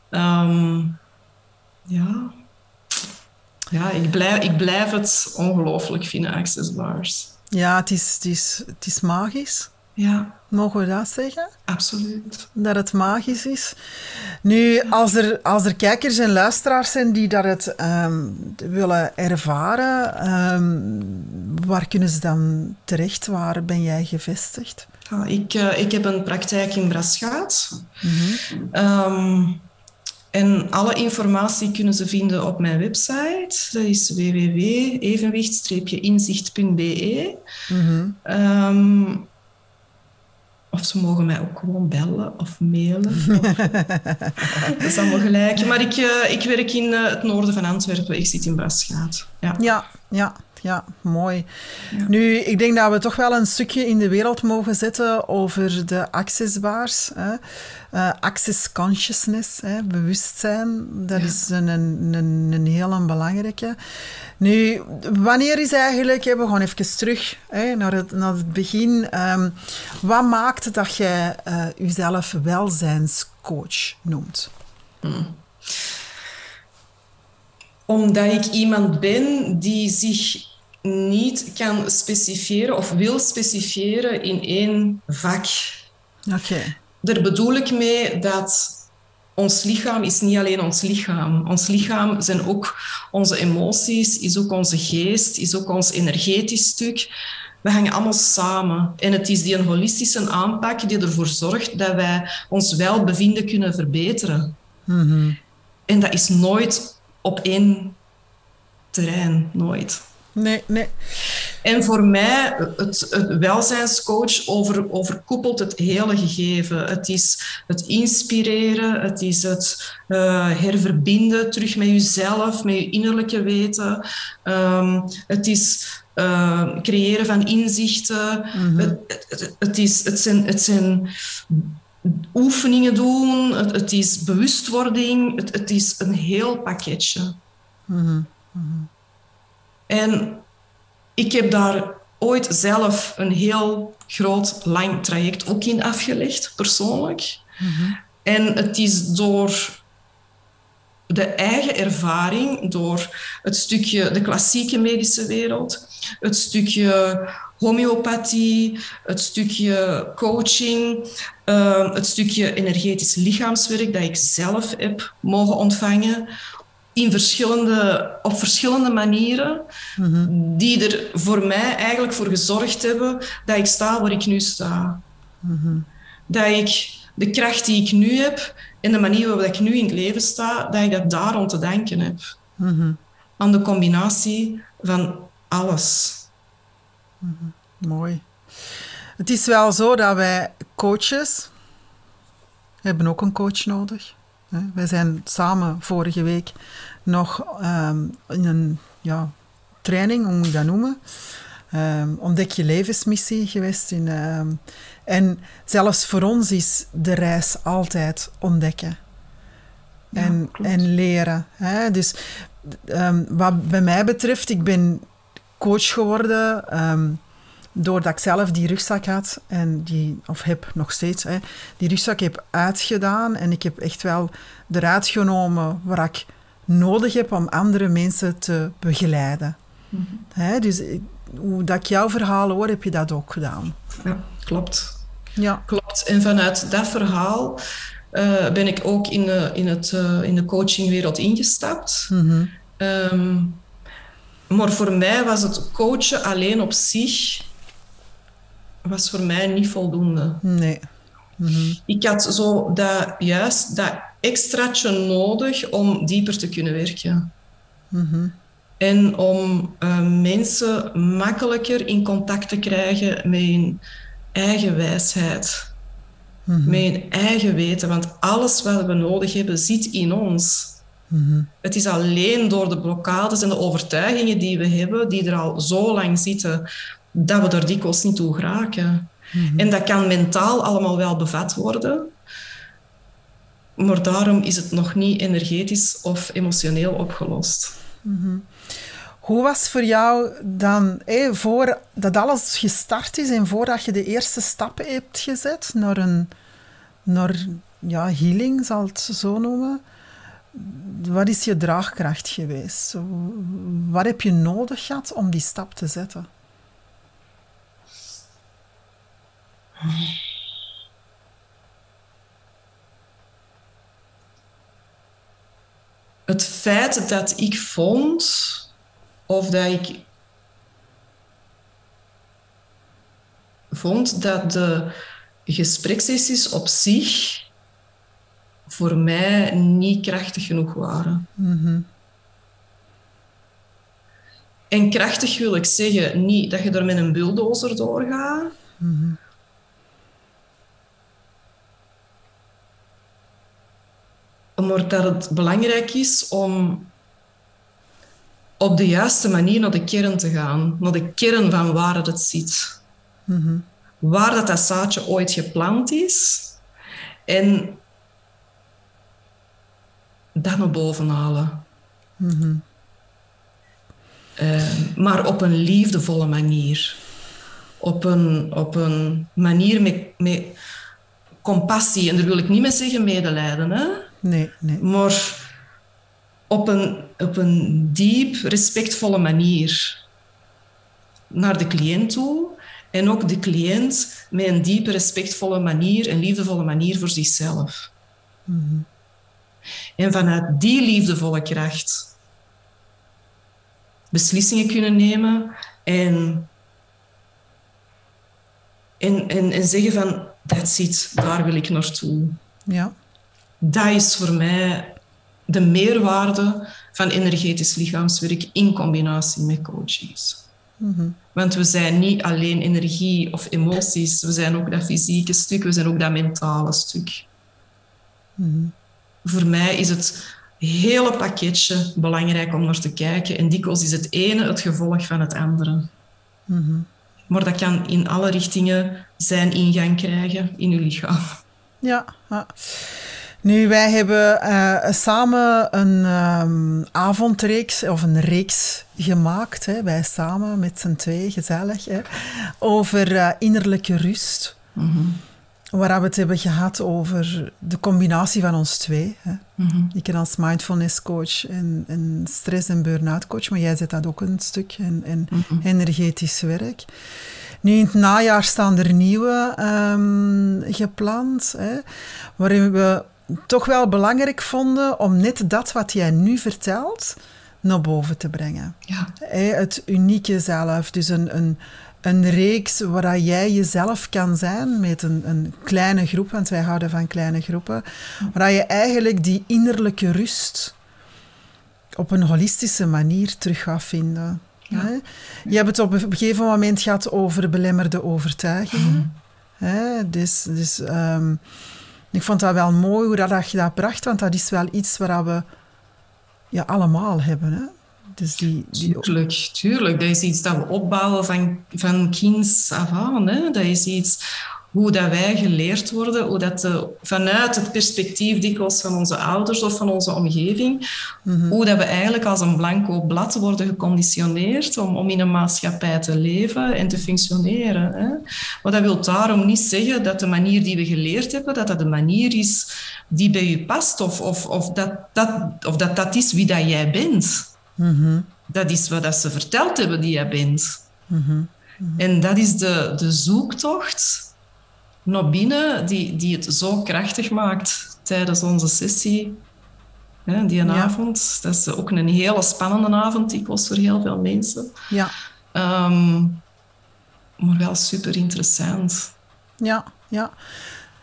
Ehm, ja. Ja, ik blijf, ik blijf het ongelooflijk vinden, Access Bars. Ja, het is, het is, het is magisch. Ja. Mogen we dat zeggen? Absoluut. Dat het magisch is. Nu, als er, als er kijkers en luisteraars zijn die dat het ehm, willen ervaren, um, waar kunnen ze dan terecht? Waar ben jij gevestigd? ik, uh, ik heb een praktijk in Braschaat. Mm en alle informatie kunnen ze vinden op mijn website. Dat is www.evenwicht-inzicht.be. Mm of ze mogen mij ook gewoon bellen of mailen. dat is allemaal gelijk. Maar ik, uh, ik werk in uh, het noorden van Antwerpen. Ik zit in Braschaat. Ja, ja, ja, ja mooi. Nu, ik denk dat we toch wel een stukje in de wereld mogen zetten over de accessbaars. Hè. Uh, access consciousness, hè, bewustzijn. Dat is een, een, een, een heel belangrijke. Nu, wanneer is eigenlijk, we gaan even terug hè, naar, het, naar het begin. Um, wat maakt dat jij uh, jezelf welzijnscoach noemt? Hmm. Omdat ik iemand ben die zich niet kan specifieren of wil specifieren in één vak. Oké. Daar bedoel ik mee dat ons lichaam is niet alleen ons lichaam. Ons lichaam zijn ook onze emoties, is ook onze geest, is ook ons energetisch stuk. We hangen allemaal samen. En het is die holistische aanpak die ervoor zorgt dat wij ons welbevinden kunnen verbeteren. Mm En dat is nooit op één terrein, nooit. Nee, nee. En voor mij, het, het welzijnscoach over, overkoepelt het hele gegeven. Het is het inspireren, het is het uh, herverbinden terug met jezelf, met je innerlijke weten. Um, het is uh, creëren van inzichten. Mm -hmm. het, het, het, is, het, zijn, het zijn oefeningen doen, het, het is bewustwording, het, het is een heel pakketje. Mm -hmm. En ik heb daar ooit zelf een heel groot, lang traject ook in afgelegd, persoonlijk. Mhm. En het is door de eigen ervaring door het stukje de klassieke medische wereld, het stukje homeopathie, het stukje coaching, uh, het stukje energetisch lichaamswerk dat ik zelf heb mogen ontvangen. In verschillende, op verschillende manieren, Mhm. die er voor mij eigenlijk voor gezorgd hebben dat ik sta waar ik nu sta. Mhm. Dat ik de kracht die ik nu heb en de manier waarop ik nu in het leven sta, dat ik dat daarom te danken heb. Mhm. Aan de combinatie van alles. Mooi. Het is wel zo dat wij coaches hebben ook een coach nodig. Wij zijn samen vorige week nog ehm, in een ja, training, hoe moet ik dat noemen? Ehm, ontdek je levensmissie geweest. In, ehm, en zelfs voor ons is de reis altijd ontdekken en, en leren. Hè? Dus wat bij mij betreft, ik ben coach geworden doordat ik zelf die rugzak had en die, of heb nog steeds, hè, die rugzak heb uitgedaan en ik heb echt wel eruit genomen waar ik nodig heb om andere mensen te begeleiden. Hè? Dus ik- hoe dat ik jouw verhaal hoor, heb je dat ook gedaan. Ja, klopt. Ja. Klopt. En vanuit dat verhaal eh, ben ik ook in de, in het, eh, in de coachingwereld ingestapt. Mhm. Ehm, maar voor mij was het coachen alleen op zich was voor mij niet voldoende. Nee. Mhm. Ik had zo dat, juist dat extraatje nodig om dieper te kunnen werken. Mhm. En om eh, mensen makkelijker in contact te krijgen met hun eigen wijsheid. Mhm. Met hun eigen weten. Want alles wat we nodig hebben zit in ons. Het is alleen door de blokkades en de overtuigingen die we hebben, die er al zo lang zitten, dat we er dikwijls niet toe geraken. Mhm. En dat kan mentaal allemaal wel bevat worden. Maar daarom is het nog niet energetisch of emotioneel opgelost. Hoe was voor jou dan, hé, voor dat alles gestart is en voordat je de eerste stappen hebt gezet naar een naar, ja, healing, zal het zo noemen, wat is je draagkracht geweest? Wat heb je nodig gehad om die stap te zetten? Het feit dat ik vond, of dat ik vond dat de gesprekssessies op zich voor mij niet krachtig genoeg waren. Mhm. En krachtig wil ik zeggen, niet dat je er met een bulldozer doorgaat. Maar dat het belangrijk is om op de juiste manier naar de kern te gaan. Naar de kern van waar het zit. Mhm. Waar dat, dat zaadje ooit geplant is. En dat naar boven halen. Mhm. Eh, maar op een liefdevolle manier. Op een, op een manier met, met compassie. En daar wil ik niet mee zeggen medelijden, hè? Nee, nee. maar op een, op een diep, respectvolle manier naar de cliënt toe. En ook de cliënt met een diepe, respectvolle manier, een liefdevolle manier voor zichzelf. En vanuit die liefdevolle kracht beslissingen kunnen nemen en, en, en, en zeggen van, that's it, daar wil ik naartoe Ja. Dat is voor mij de meerwaarde van energetisch lichaamswerk in combinatie met coaches. Want we zijn niet alleen energie of emoties, we zijn ook dat fysieke stuk, we zijn ook dat mentale stuk. Voor mij is het hele pakketje belangrijk om naar te kijken en dikwijls is het ene het gevolg van het andere. Maar dat kan in alle richtingen zijn ingang krijgen in uw lichaam. Ja, ja. Nu, wij hebben eh, samen een ehm, avondreeks of een reeks gemaakt. Hè, wij samen met z'n twee, gezellig. Hè, over eh, innerlijke rust. waar we het hebben gehad over de combinatie van ons twee. Hè. Ik ben als mindfulness coach en, en stress- en burn-out coach, maar jij zet dat ook een stuk en, en energetisch werk. Nu in het najaar staan er nieuwe um, gepland, hè, waarin we toch wel belangrijk vonden om net dat wat jij nu vertelt naar boven te brengen. Ja. Het unieke zelf, dus een, een, een reeks waar jij jezelf kan zijn met een, een kleine groep, want wij houden van kleine groepen, waar je eigenlijk die innerlijke rust op een holistische manier terug gaat vinden. Ja. Je hebt het op een gegeven moment gehad over belemmerde overtuigingen. Mm. Dus, dus um, ik vond dat wel mooi hoe dat je dat bracht, want dat is wel iets waar we ja, allemaal hebben. Hè? Dus die, die... Tuurlijk, tuurlijk. Dat is iets dat we opbouwen van, van kinds af aan. Hè? Dat is iets hoe dat wij geleerd worden, hoe dat de, vanuit het perspectief dikwijls van onze ouders of van onze omgeving, mhm. hoe dat we eigenlijk als een blanco blad worden geconditioneerd om, om in een maatschappij te leven en te functioneren. Hè. Maar dat wil daarom niet zeggen dat de manier die we geleerd hebben, dat dat de manier is die bij u past of, of, of, dat, dat, of dat dat is wie dat jij bent. Mhm. Dat is wat dat ze verteld hebben die jij bent. Mhm. En dat is de, de zoektocht naar binnen die, die het zo krachtig maakt tijdens onze sessie. Hè, die een avond. Dat is ook een hele spannende avond, die kost voor heel veel mensen. Ja. Ehm, maar wel super interessant. Ja, ja.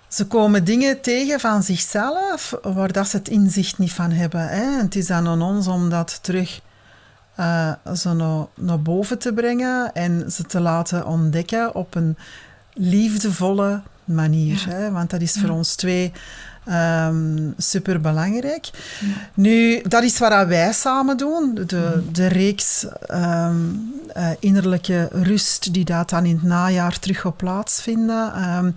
Ze komen dingen tegen van zichzelf waar dat ze het inzicht niet van hebben. Hè? het is dan aan ons om dat terug uh, zo naar, naar boven te brengen en ze te laten ontdekken op een liefdevolle manier. Hè? Want dat is voor ons twee um, ehm, super belangrijk. Nu, dat is wat wij samen doen. De, de reeks ehm, eh, innerlijke rust die dat dan in het najaar terug gaat plaatsvinden. Ehm,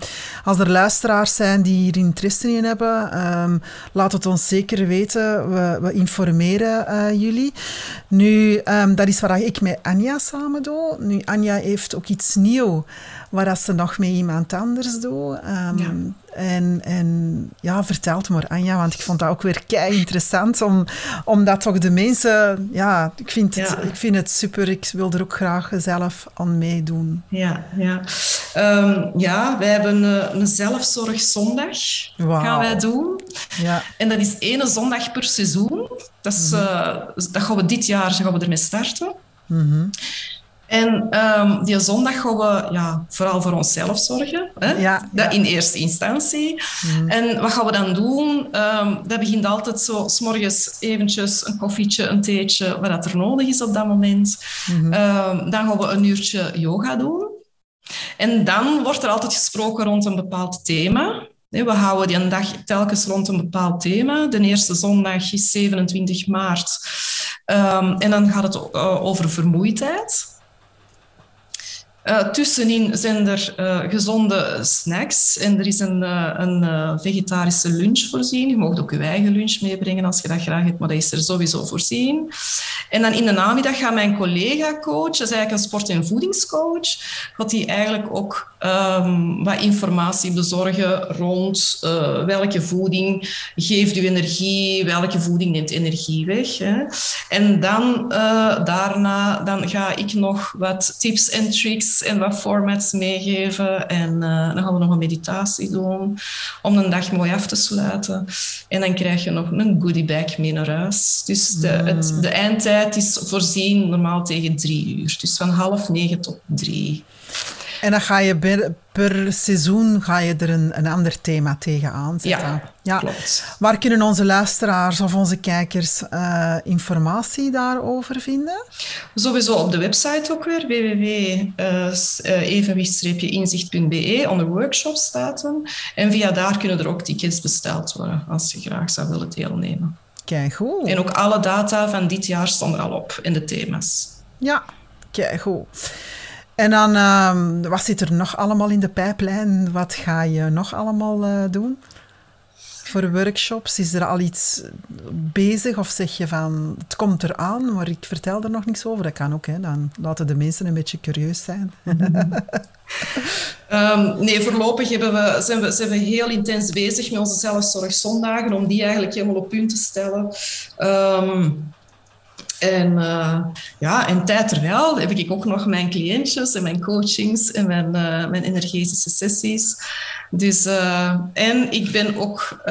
als er luisteraars zijn die hier interesse in hebben, laat het ons zeker weten. We, we informeren uh, jullie. Nu, dat is wat ik met Anja samen doe. Nu, Anja heeft ook iets nieuws waar dat ze nog met iemand anders doet. En, en ja, vertel het maar Anja, want ik vond dat ook weer kei interessant om, omdat toch de mensen, ja, ik vind, het, ik vind het super. Ik wil er ook graag zelf aan meedoen. Ja, ja. Um, ja wij hebben een, een zelfzorgzondag wow. gaan wij doen. Ja. En dat is één zondag per seizoen. Dat, is, mm -hmm. uh, dat gaan we dit jaar gaan we ermee starten. Mm -hmm. En um, die zondag gaan we ja, vooral voor onszelf zorgen. Hè? Ja, Dat in eerste instantie. Mm. En wat gaan we dan doen? Um, dat begint altijd zo, s morgens eventjes een koffietje, een theetje, wat er nodig is op dat moment. Mm -hmm. um, dan gaan we een uurtje yoga doen. En dan wordt er altijd gesproken rond een bepaald thema. We houden die dag telkens rond een bepaald thema. De eerste zondag is 27 maart. en dan gaat het uh, over vermoeidheid. Uh, tussenin zijn er uh, gezonde snacks en er is een, uh, een vegetarische lunch voorzien. Je mag ook je eigen lunch meebrengen als je dat graag hebt, maar dat is er sowieso voorzien. En dan in de namiddag gaat mijn collega-coach, dat is eigenlijk een sport- en voedingscoach, gaat die eigenlijk ook um, wat informatie bezorgen rond welke voeding geeft u energie, welke voeding neemt energie weg. Hè. En dan daarna dan ga ik nog wat tips en tricks en wat formats meegeven. En uh, dan gaan we nog een meditatie doen om een dag mooi af te sluiten. En dan krijg je nog een goodie bag mee naar huis. Dus de, het, de eindtijd is voorzien normaal tegen drie uur. Dus van half negen tot drie. En dan ga je per, per seizoen ga je er een, een ander thema tegenaan zetten. Ja, ja, klopt. Waar kunnen onze luisteraars of onze kijkers uh, informatie daarover vinden? Sowieso op de website ook weer, www.evenwicht-inzicht.be. Onder workshops staat En via daar kunnen er ook tickets besteld worden, als je graag zou willen deelnemen. Kijk, goed. En ook alle data van dit jaar stonden al op in de thema's. Ja, kijk, goed. En dan, uh, wat zit er nog allemaal in de pijplijn? Wat ga je nog allemaal uh, doen? voor workshops? Is er al iets bezig of zeg je van het komt eraan, maar ik vertel er nog niks over? Dat kan ook, hè? dan laten de mensen een beetje curieus zijn. um, nee, voorlopig we, zijn, we, zijn heel intens bezig met onze zelfzorgzondagen om die eigenlijk helemaal op punt te stellen. Um, en uh, ja, en tijd terwijl heb ik ook nog mijn cliëntjes en mijn coachings en mijn, uh, mijn energetische sessies. Dus, uh, en ik ben ook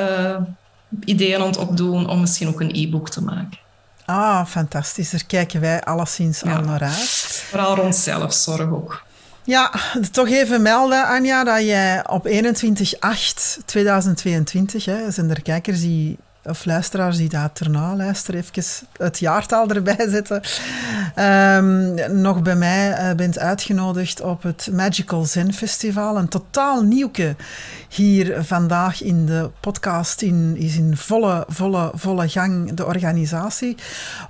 ideeën aan het opdoen om misschien ook een e-book te maken. Ah, fantastisch. Daar kijken wij alleszins ja. al naar uit. Vooral rond zelfzorg ook. Ja, toch even melden, Anja, dat jij op 21-8-2022, hè, zijn er kijkers die of luisteraars die dat luisteren, even het jaartal erbij zetten, um, nog bij mij uh, bent uitgenodigd op het Magical Zen Festival. Een totaal nieuwke hier vandaag in de podcast in, is in volle, volle, volle gang de organisatie,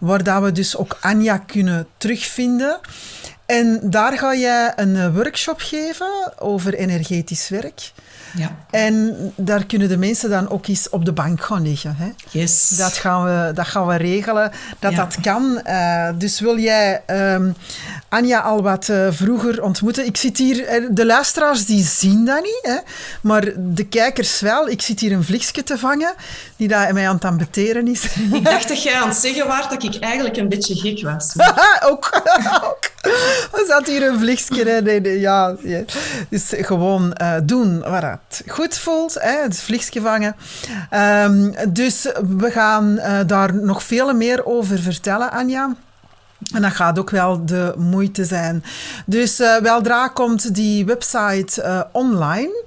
waar dat we dus ook Anja kunnen terugvinden. En daar ga jij een workshop geven over energetisch werk. Ja. En daar kunnen de mensen dan ook eens op de bank gaan liggen. Hè? Yes. Dat, gaan we, dat gaan we regelen, dat dat kan. Uh, dus wil jij um, Anja al wat uh, vroeger ontmoeten? Ik zit hier, eh, de luisteraars die zien dat niet, hè? maar de kijkers wel. Ik zit hier een vliegje te vangen die dat mij aan het ambeteren is. Ik dacht dat jij aan het zeggen was dat ik eigenlijk een beetje gek was. ook, ook. Er zat hier een vliegje. Nee, nee, ja, ja. Dus gewoon uh, doen wat goed voelt. Hè, het vliegje vangen. Um, dus we gaan uh, daar nog veel meer over vertellen, Anja. En dat gaat ook wel de moeite zijn. Dus uh, weldra komt die website uh, online.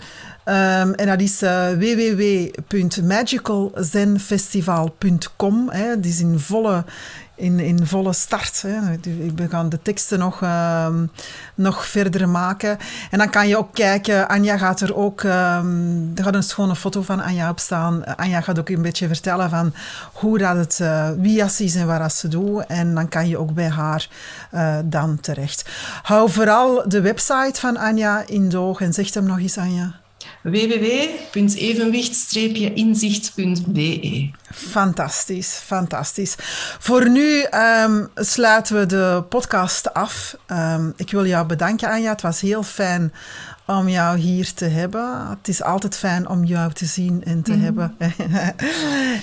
Um, en dat is uh, www.magicalzenfestival.com. Die is in volle in, in volle start. Hè. We de teksten nog, uh, nog verder maken. En dan kan je ook kijken, Anja gaat er ook, um, er gaat een schone foto van Anja op staan. Anja gaat ook een beetje vertellen van hoe dat het, uh, wie ze is en waar ze doet. En dan kan je ook bij haar uh, dan terecht. Hou vooral de website van Anja in doog en zeg hem nog eens, Anja www.evenwicht-inzicht.be. Fantastisch, fantastisch. Voor nu um, sluiten we de podcast af. Um, ik wil jou bedanken, Anja. Het was heel fijn om jou hier te hebben. Het is altijd fijn om jou te zien en te mm. hebben.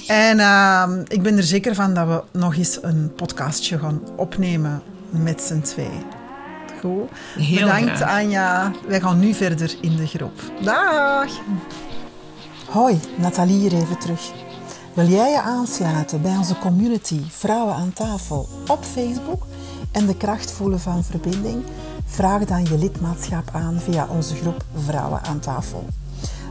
en um, ik ben er zeker van dat we nog eens een podcastje gaan opnemen met z'n twee. Heel Bedankt graag. Anja. Wij gaan nu verder in de groep. Dag. Hoi, Nathalie hier even terug. Wil jij je aansluiten bij onze community Vrouwen aan tafel op Facebook en de kracht voelen van verbinding? Vraag dan je lidmaatschap aan via onze groep Vrouwen aan tafel.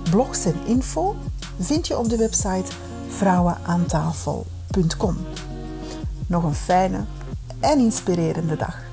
Blogs en info vind je op de website vrouwenaantafel.com. Nog een fijne en inspirerende dag.